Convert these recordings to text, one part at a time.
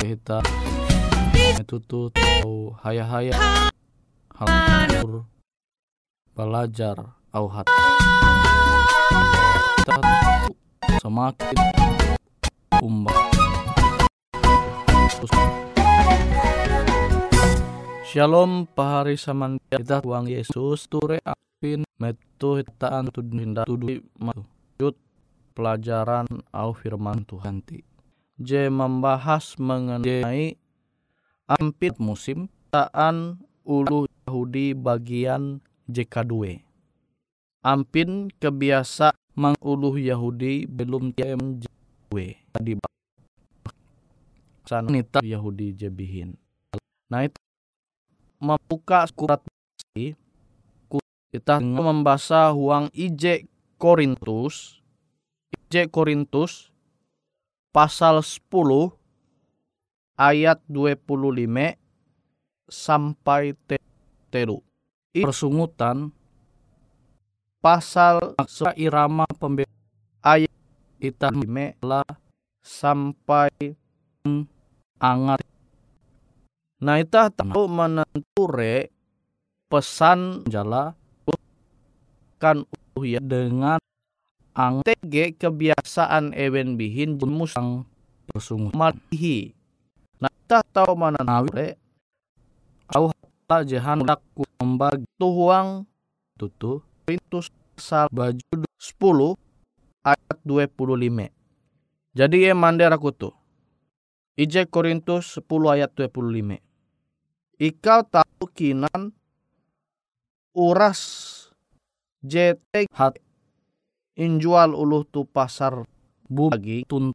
Kita metutut au haya-haya halur belajar au hat. Semakin umbak Shalom pahari saman kita tuang Yesus ture apin metu hitaan tudinda tudu jut pelajaran au firman Tuhan ti. J membahas mengenai ampit musim taan ulu Yahudi bagian JK2. Ampin kebiasa manguluh Yahudi belum tiem JK2. Tadi sana nita Yahudi jebihin. Nah itu membuka surat kita membaca huang IJ Korintus Korintus pasal 10 ayat 25 sampai teru. Persungutan pasal irama pembela ayat kita lah sampai angat. Nah kita tahu menenture pesan jala kan ya dengan ang TG kebiasaan ewen bihin jemusang persungut matihi. Nah kita tahu mana nawe au tak jahan laku membagi tuhuang tutu pintu sal baju 10 ayat 25. Jadi ya mandera kutu. Ije Korintus 10 ayat 25. Ikau tahu kinan uras JT hat injual uluh tu pasar bagi tun.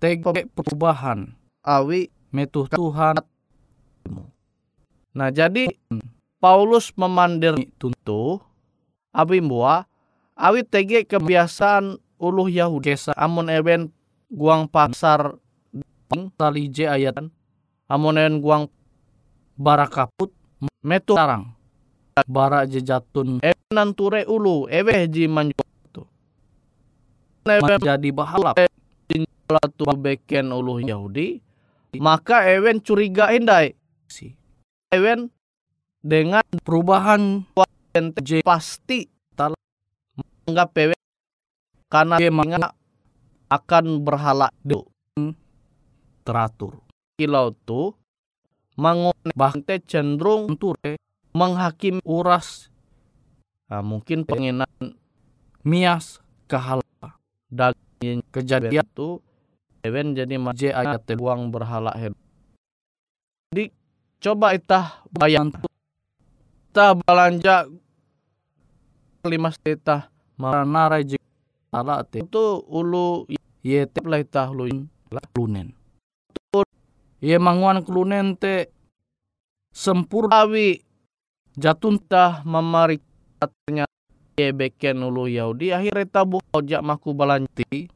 Tege perubahan. Awi metu Tuhan. Nah jadi Paulus memandir tuntu abi mua awi tege kebiasaan uluh Yahudi. Amun eben guang pasar talije ayat amun eben guang barakaput metu tarang bara jejatun e nanture ulu ewe ji manju tu. Jadi bahalap. Tu beken ulu Yahudi. Maka ewen curiga indai si. Ewen dengan perubahan j pasti tal menganggap ewen karena dia akan berhala teratur. Kilau tu mangone bahkan cenderung ture menghakimi uras nah, mungkin pengenan mias kehala daging kejadian itu even jadi maje ayat uang berhala head jadi coba itah bayang kita belanja lima setah marana jik ala itu ulu ye lah itah luin lunen ye manguan kelunen te sempurnawi jatun tah mamarik ternyata beken ulu Yahudi akhirnya tabu ojak maku balanti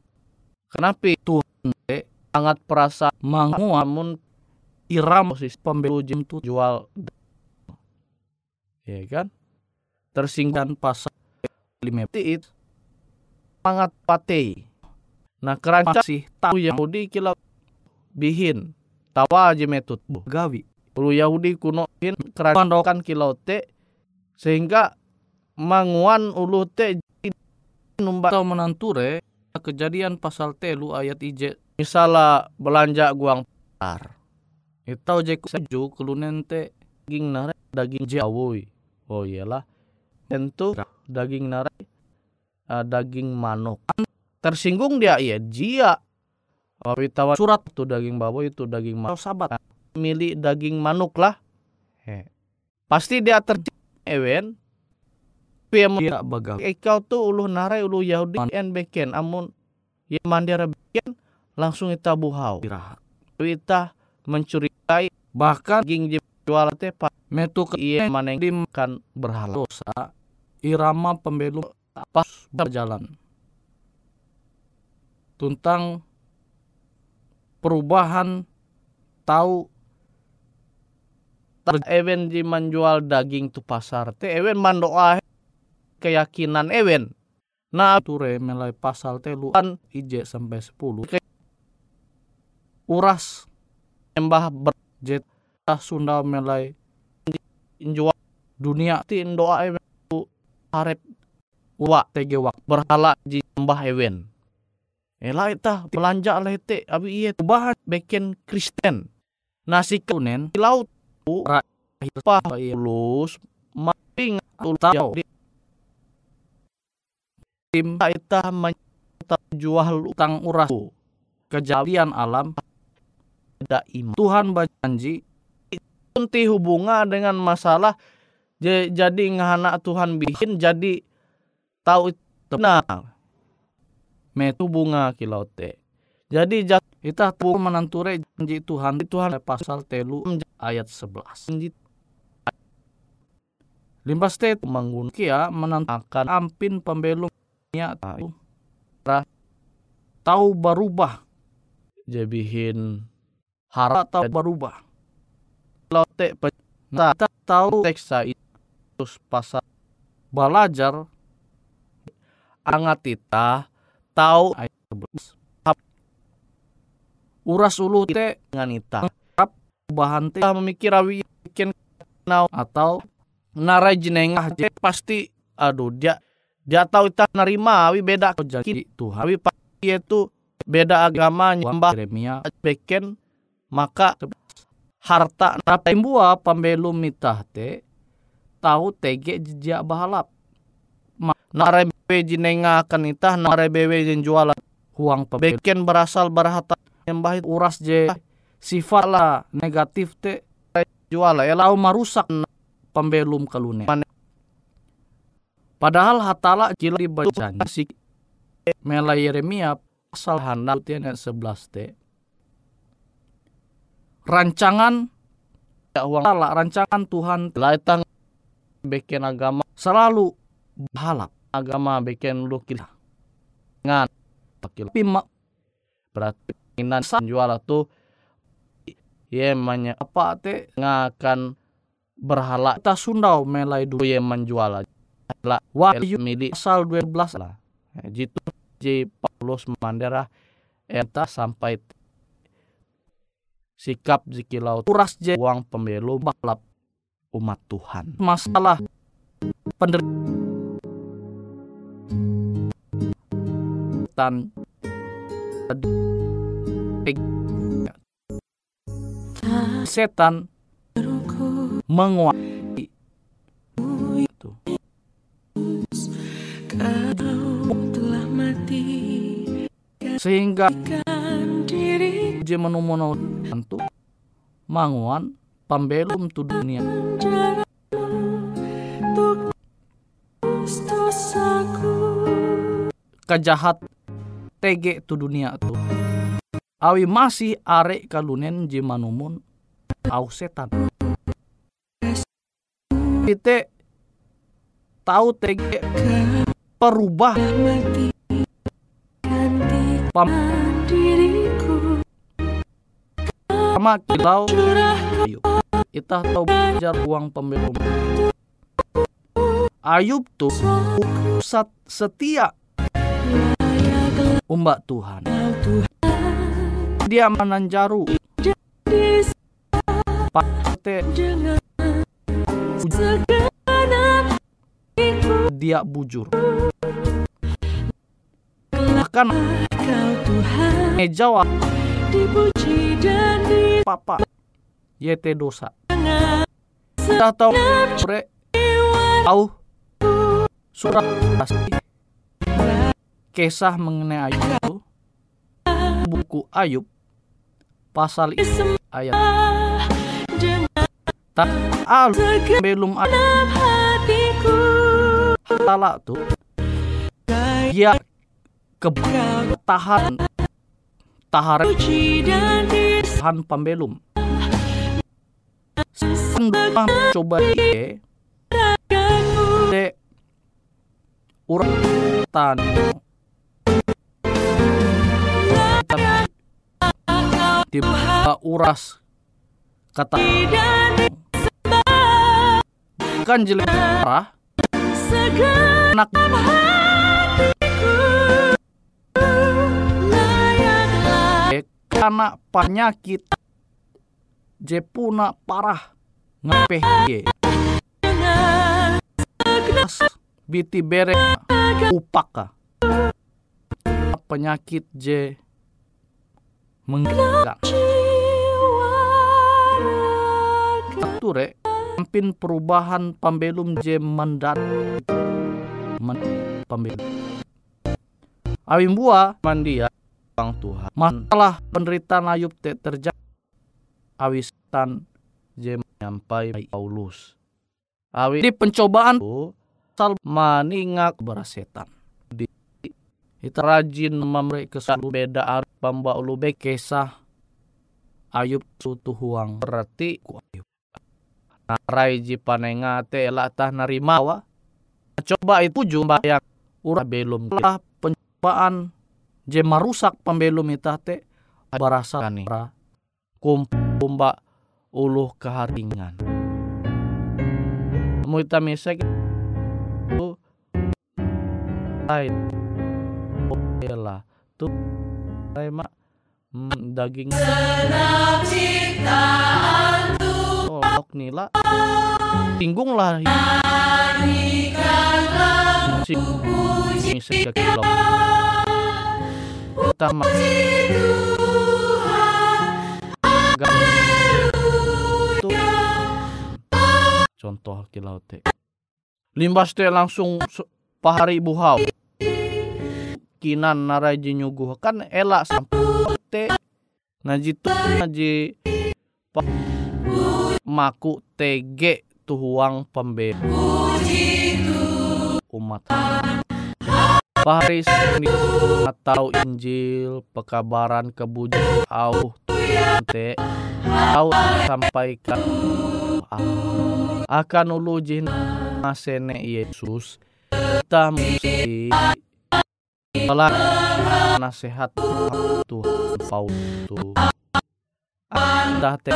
kenapa Tuhan sangat perasa mangu amun iram posisi pembelu jim tu jual ya kan? Tersinggan pasal lima it sangat patei. Nah keranca sih tahu Yahudi kila bihin tawa aja metut. Gawi Ulu Yahudi kuno in kerajaan dokan kilau te sehingga manguan ulu te numba atau menanture kejadian pasal telu ayat ije misalnya belanja guang par itu je seju kelunen te daging nare daging jawoi oh iyalah. Tentu daging nare uh, daging manok tersinggung dia iya jia. Wawitawan surat. Tuh daging baboy itu daging manok sabat milik daging manuk lah. He. Pasti dia terjadi ewen. Dia bagal. Ikau tuh ulu narai ulu Yahudi en beken amun ya mandira beken langsung kita buhau. Kita mencurigai bahkan jual teh metu ke iya maneng dimakan berhala dosa irama pembelum pas berjalan tuntang perubahan tahu ewen di menjual daging tu pasar. Te ewen mandoa keyakinan ewen. Nah ture melai pasal teluan ije sampai sepuluh. Uras embah berjet Sunda melai jual dunia. Ti doa ewen harap wa tege wak berhala di mbah ewen. Ela ita belanja lete abi iya bahan beken Kristen. Nasi kunen laut Paulus maping tahu tim kita jual utang uras kejadian alam tidak iman Tuhan berjanji Kunti hubungan dengan masalah jadi ngahana Tuhan bikin jadi tahu benar. Metu bunga kilau te. Jadi kita tuh menanture janji Tuhan Tuhan pasal telu ayat 11. Limbas te menggun kia menantakan ampin pembelumnya tahu. Tahu berubah. Jabihin harap tahu berubah. Lote kita tahu teksa itu pasal belajar. Angat kita tahu ayat 11 uras ulu te dengan ita bahan te memikir awi bikin nau atau narai jenengah je pasti aduh dia dia tahu kita nerima awi beda. Jadi Tuhan awi pasti itu beda agamanya. Mbah Yeremia beken maka harta buah pembelum mitah te tahu tege jejak bahalap. Nare bewe akan itah nare bewe jen jualan huang pembeken berasal berhata yang bahit uras je sifat lah negatif te jual elau marusak pembelum kalune padahal hatala jila dibaca si mela Yeremia pasal handal tian 11 te. Rancangan ya uang rancangan Tuhan laitang bikin agama selalu balap agama bikin lu kita ngan tapi mak berarti inan jual tuh ye manya apa te ngakan berhala. Kita sundau melai dulu ye menjual lah wahyu milik asal 12 lah. Jitu ji Paulus mandera eta sampai sikap zikilau turas je uang pembelu balap umat Tuhan. Masalah penderitaan setan menguasai itu. Sehingga je menumono tentu manguan pambelum tu dunia. Kejahat tege tu dunia tu. Awi masih arek kalunen je au setan kita tahu tege perubah pam sama kilau Ayub. Kita tahu belajar uang pembelum. Ayub tuh pusat setia umbak Tuhan. Dia menanjaru pate dia bujur. Bahkan jawab dipuji dan di papa yete dosa. Kita tahu pre tahu surat pasti kisah mengenai Ayub buku Ayub pasal ayat tak al belum ada talak tuh ya ketahan tahar Tuhan pembelum. Sendang coba ye de uratan. Tiba uras. Kata kan jelek. Parah. Anak karena penyakit jepuna parah. Ngapeh biti bere upaka penyakit je? Mengganggu ture ampin perubahan pembelum je mendat men, pembelum awim buah mandia Bang Tuhan. Masalah penderitaan Ayub te terjadi awisan je nyampai Paulus. Awi di pencobaan sal maningak berasetan. Di kita rajin memberi kesan beda arep pamba ulu be kesah Ayub sutu huang berarti ku Ayub. Narai ji panenga te elah tah narimawa. Coba itu jumpa yang ura belum lah pencobaan. Je marusak pembelum ita te barasa kani kumpa uluh keharingan. Muita misek tu lain. Lah tu mak daging. Oh nila tinggung lah. Misek kilau utama contoh kilau te limbas te langsung pahari buhau. Kinan narai jinyuguh kan elak sampai te naji tu naji maku tege tuhuang pembeda umat. Pahari atau Injil pekabaran kebujukan au te au sampaikan. Akan ulu jin masene Yesus. Kita mesti telah nasihat Tuhan Paulus. Tu anda te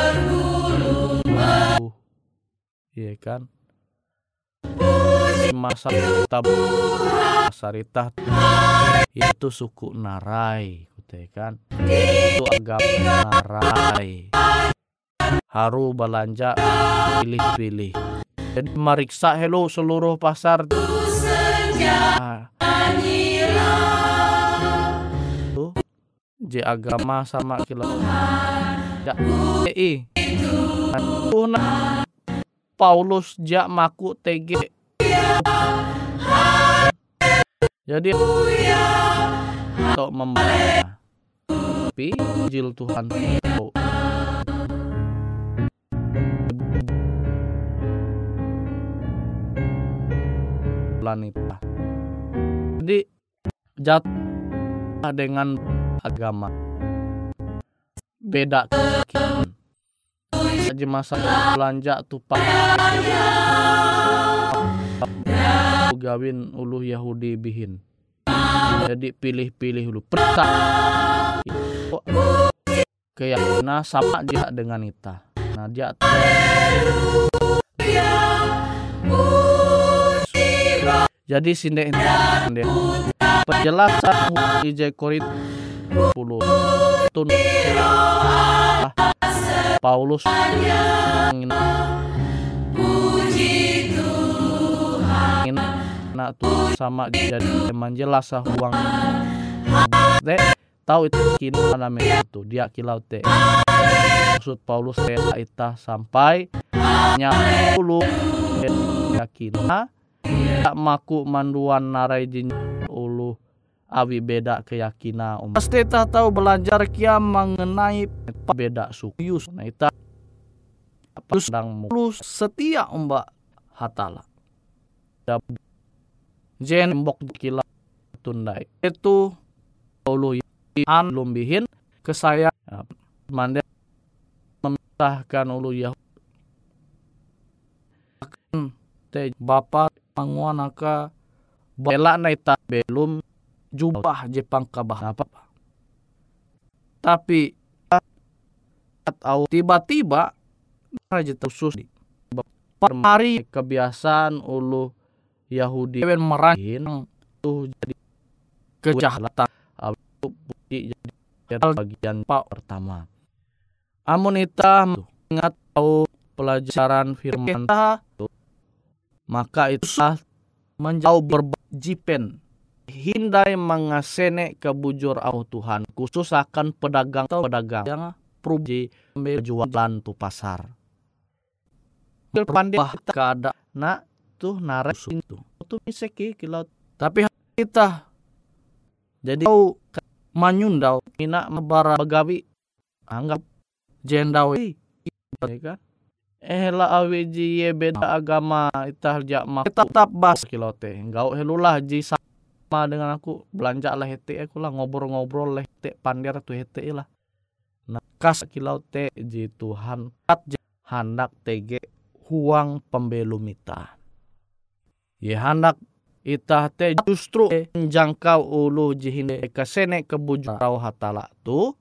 iya kan? Masa sarita itu suku narai kan? Itu agama narai. Haru belanja pilih-pilih. Jadi meriksa hello seluruh pasar. Nah, tuh J agama sama kilo ya i Paulus jak maku TG jadi untuk membaca Injil Tuhan. Wanita jadi jatuh dengan agama. Beda aja masa belanja tuh pak. Gawin ulu Yahudi bihin. Jadi pilih-pilih dulu perta keyakinan sama dia dengan ita. Nah dia jadi sinde penjelasan IJ Korit 10 tun Paulus. Nak tuh sama jadi teman jelas uang. Teh tahu itu kini namanya itu dia kilau teh. Maksud Paulus teh ita sampai nyapulu yakin tak maku manduan narai jin. ulu awi beda keyakinan um. Pasti tak tahu belajar kia mengenai beda suku. Nah ita sedang mulus setia umbak hatala. Jen mbok kila tundai. Itu ulu an lumbihin ke saya mande memisahkan ulu ya. Te bapak manguanaka bela naita belum jubah Jepang kabah apa? Tapi atau tiba-tiba raja khusus di hari kebiasaan ulu Yahudi ben merahin tuh jadi kejahatan. Bukti jadi bagian pak pertama. Amunita ingat tahu pelajaran firman maka itu menjauh berjipen hindai mengasene kebujur au Tuhan khusus akan pedagang atau pedagang yang perubahan jualan tu pasar. Pandai keada nak tuh naras itu tuh miseki kilau tapi kita jadi kau manyundau mina mebara begawi anggap jendau Eh la awi ji ye beda agama itah jak ma tetap bas kilau te. Engkau helulah ji sama dengan aku belanja lah hete aku lah ngobrol-ngobrol lah hete pandir tu hete lah. Nah kas kilau te ji Tuhan kat hendak tege huang pembelum ita. Ye hendak itah te justru menjangkau ulu jihine kesene kebujuk rau hatala tu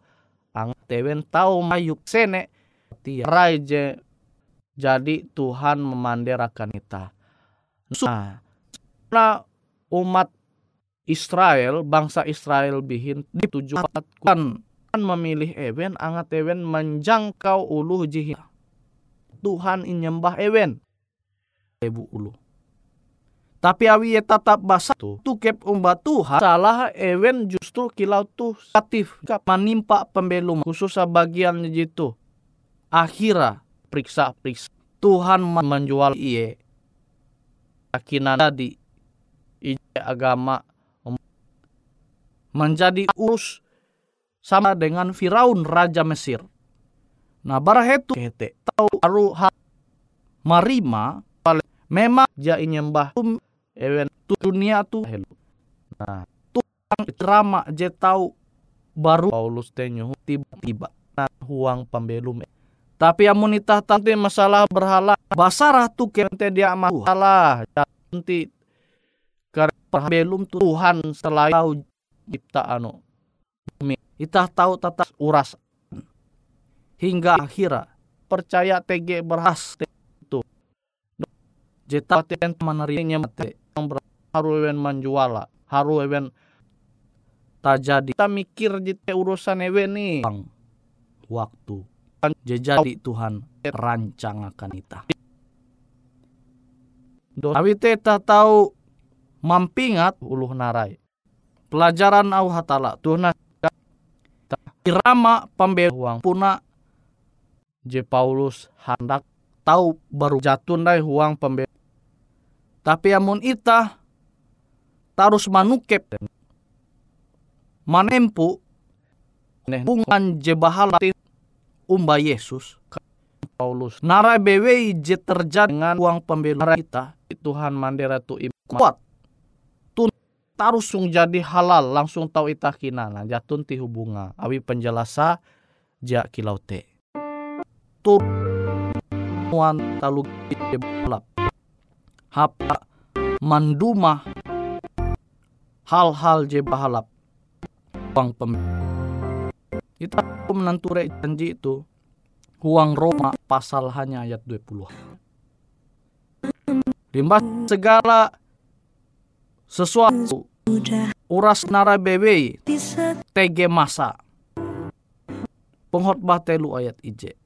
ang tewen tau mayuk sene rai je jadi Tuhan memanderakan kita. Nah umat Israel, bangsa Israel bihin ditujukan kan memilih ewen, angat ewen menjangkau ulu jihin. Tuhan inyembah ewen. Ibu ulu. Tapi awi ye tetap basa tu, kep umba Tuhan salah ewen justru kilau tu satif menimpa pembelum khusus bagian jitu. Akhirnya periksa-periksa. Tuhan menjual iye. Yakinan tadi agama menjadi urus sama dengan Firaun Raja Mesir. Nah barahetu kete tahu aru marima memang ja nyembah ewen dunia tu helu. Nah Tuhan drama je tahu baru Paulus tenyu tiba-tiba nah huang pembelum tapi amun itah tante masalah berhala basarah tu kente dia masalah nanti karena belum Tuhan tahu cipta anu itah tahu tata uras. Hingga akhirnya percaya TG berhas itu jeta ten menerinya mate yang haru ewen menjuala haru ewen tak jadi kita mikir jite urusan ewen nih waktu. Jadi Tuhan rancang akan kita. Tapi kita tahu mampingat uluh narai. Pelajaran au hatala Tuhan irama pembehuang puna je Paulus hendak tahu baru jatun dai huang pembe. Tapi amun ita tarus manukep manempu bungan je bahala umba Yesus Paulus nara bewe je terjadi dengan uang pembela kita Tuhan mandera tu kuat tarusung jadi halal langsung tahu ita kinana jatun ti hubunga. Awi penjelasa ja kilau te. Tur muan talu balap hapa manduma hal-hal je bahalap. Uang pembela kita menanture janji itu Huang Roma pasal hanya ayat 20. Limbah segala sesuatu. Uras nara bebe TG masa. Penghotbah telu ayat ije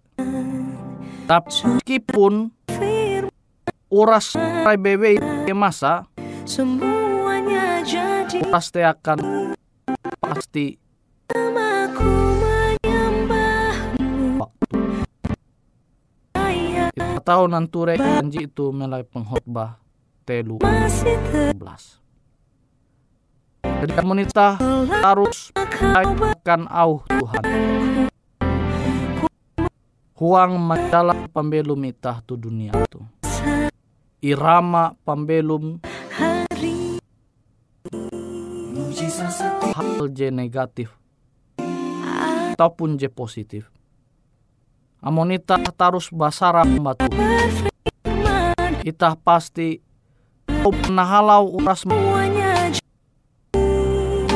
tapi meskipun uras nara bebe TG masa semuanya jadi pasti akan pasti tahu nanture janji itu mulai penghotbah telu. 11. Jadi komunitas harus akan au Tuhan. Huang majalah pembelum itah tu dunia tu. Irama pembelum hal je negatif ataupun je positif Amonita tarus basara batu. Itah pasti nahalau uras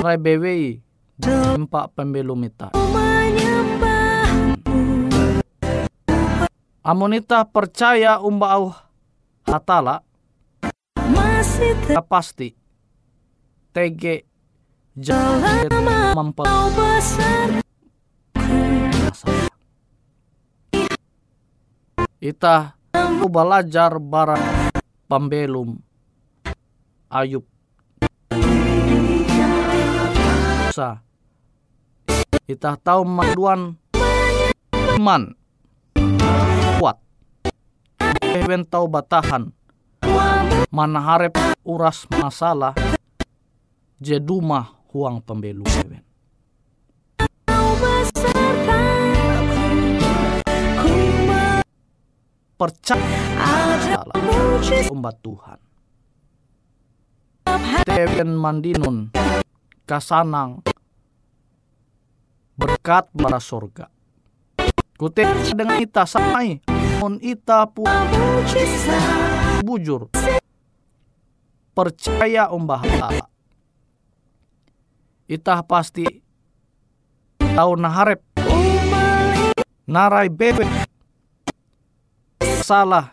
Rai BWI empat pembelum ita. Amonita percaya umbau hatala. Pasti TG jalan mampu. Ita belajar barang pembelum Ayub Sa Ita tahu maduan iman kuat. Ewen tahu batahan. Mana harap uras masalah. Jeduma huang pembelum Ewen. Percaya. Umat Tuhan. Tewen mandinun kasanang berkat bara sorga. Kute dengan ita samai mon ita pu bujur percaya umbah tala. Itah pasti tahu naharep narai bebek salah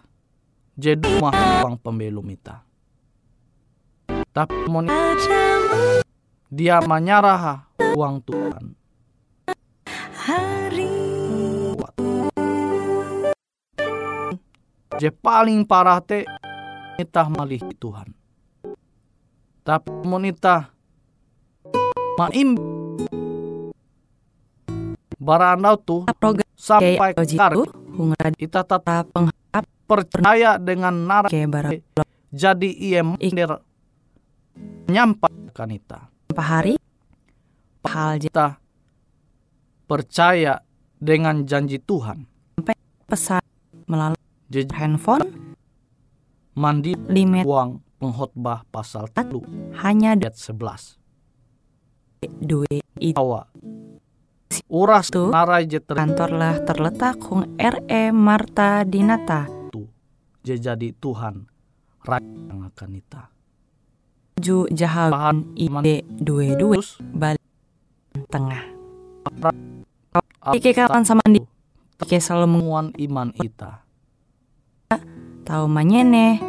jadi mah pembelum ita. Tapi mon dia menyarah uang Tuhan. Kuat. Je paling parah te itah malih Tuhan. Tapi monita maim barandau tuh sampai kar kita tetap percaya dengan nara ke bara jadi ia mendir nyampaikan ita pahari hal je kita percaya dengan janji Tuhan. Pesan melalui jadi handphone. Mandi limit uang pengkhotbah pasal 1 hanya ayat 11 dua itu Awa uras Tu. narai je ter- kantorlah terletak hung RE Marta Dinata. Je jadi Tuhan. Raja yang akan ju Bahan ide dua dua balik tengah. Ike kapan sama di Ike selalu temuan iman ita tahu manyene.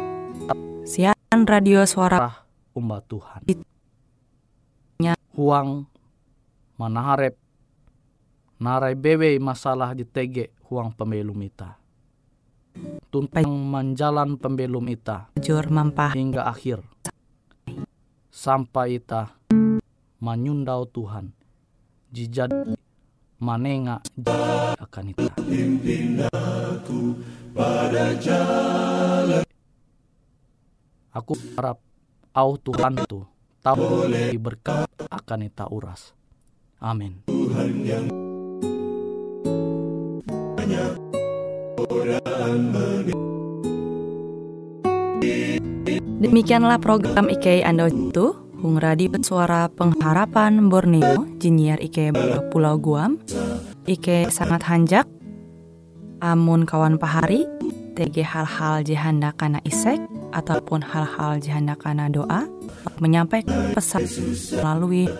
Siaran radio suara umat Tuhan. Nya. huang manaharep. Narai bebe masalah di tege huang pembelum ita. Tuntang menjalan pembelum ita. Jur mampah. Hingga akhir sampai ita menyundau Tuhan. Jijad manenga akan ita. Aku harap au Tuhan tu tahu berkat akan ita uras. Amin Demikianlah program IK Anda itu Hung Radio Suara Pengharapan Borneo Jinnyar IK Pulau Guam. IK sangat hanjak Amun kawan pahari TG hal-hal jihanda kana isek Ataupun hal-hal jihanda kana doa Menyampaikan pesan melalui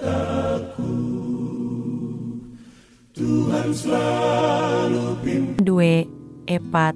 Dua epat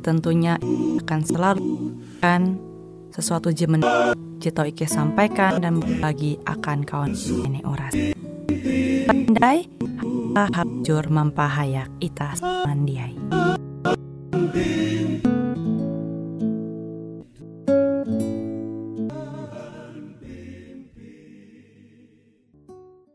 tentunya akan selalu kan sesuatu jemen Jito Ike sampaikan dan berbagi akan kawan ini oras. Pandai hajur mampahayak itas mandiai.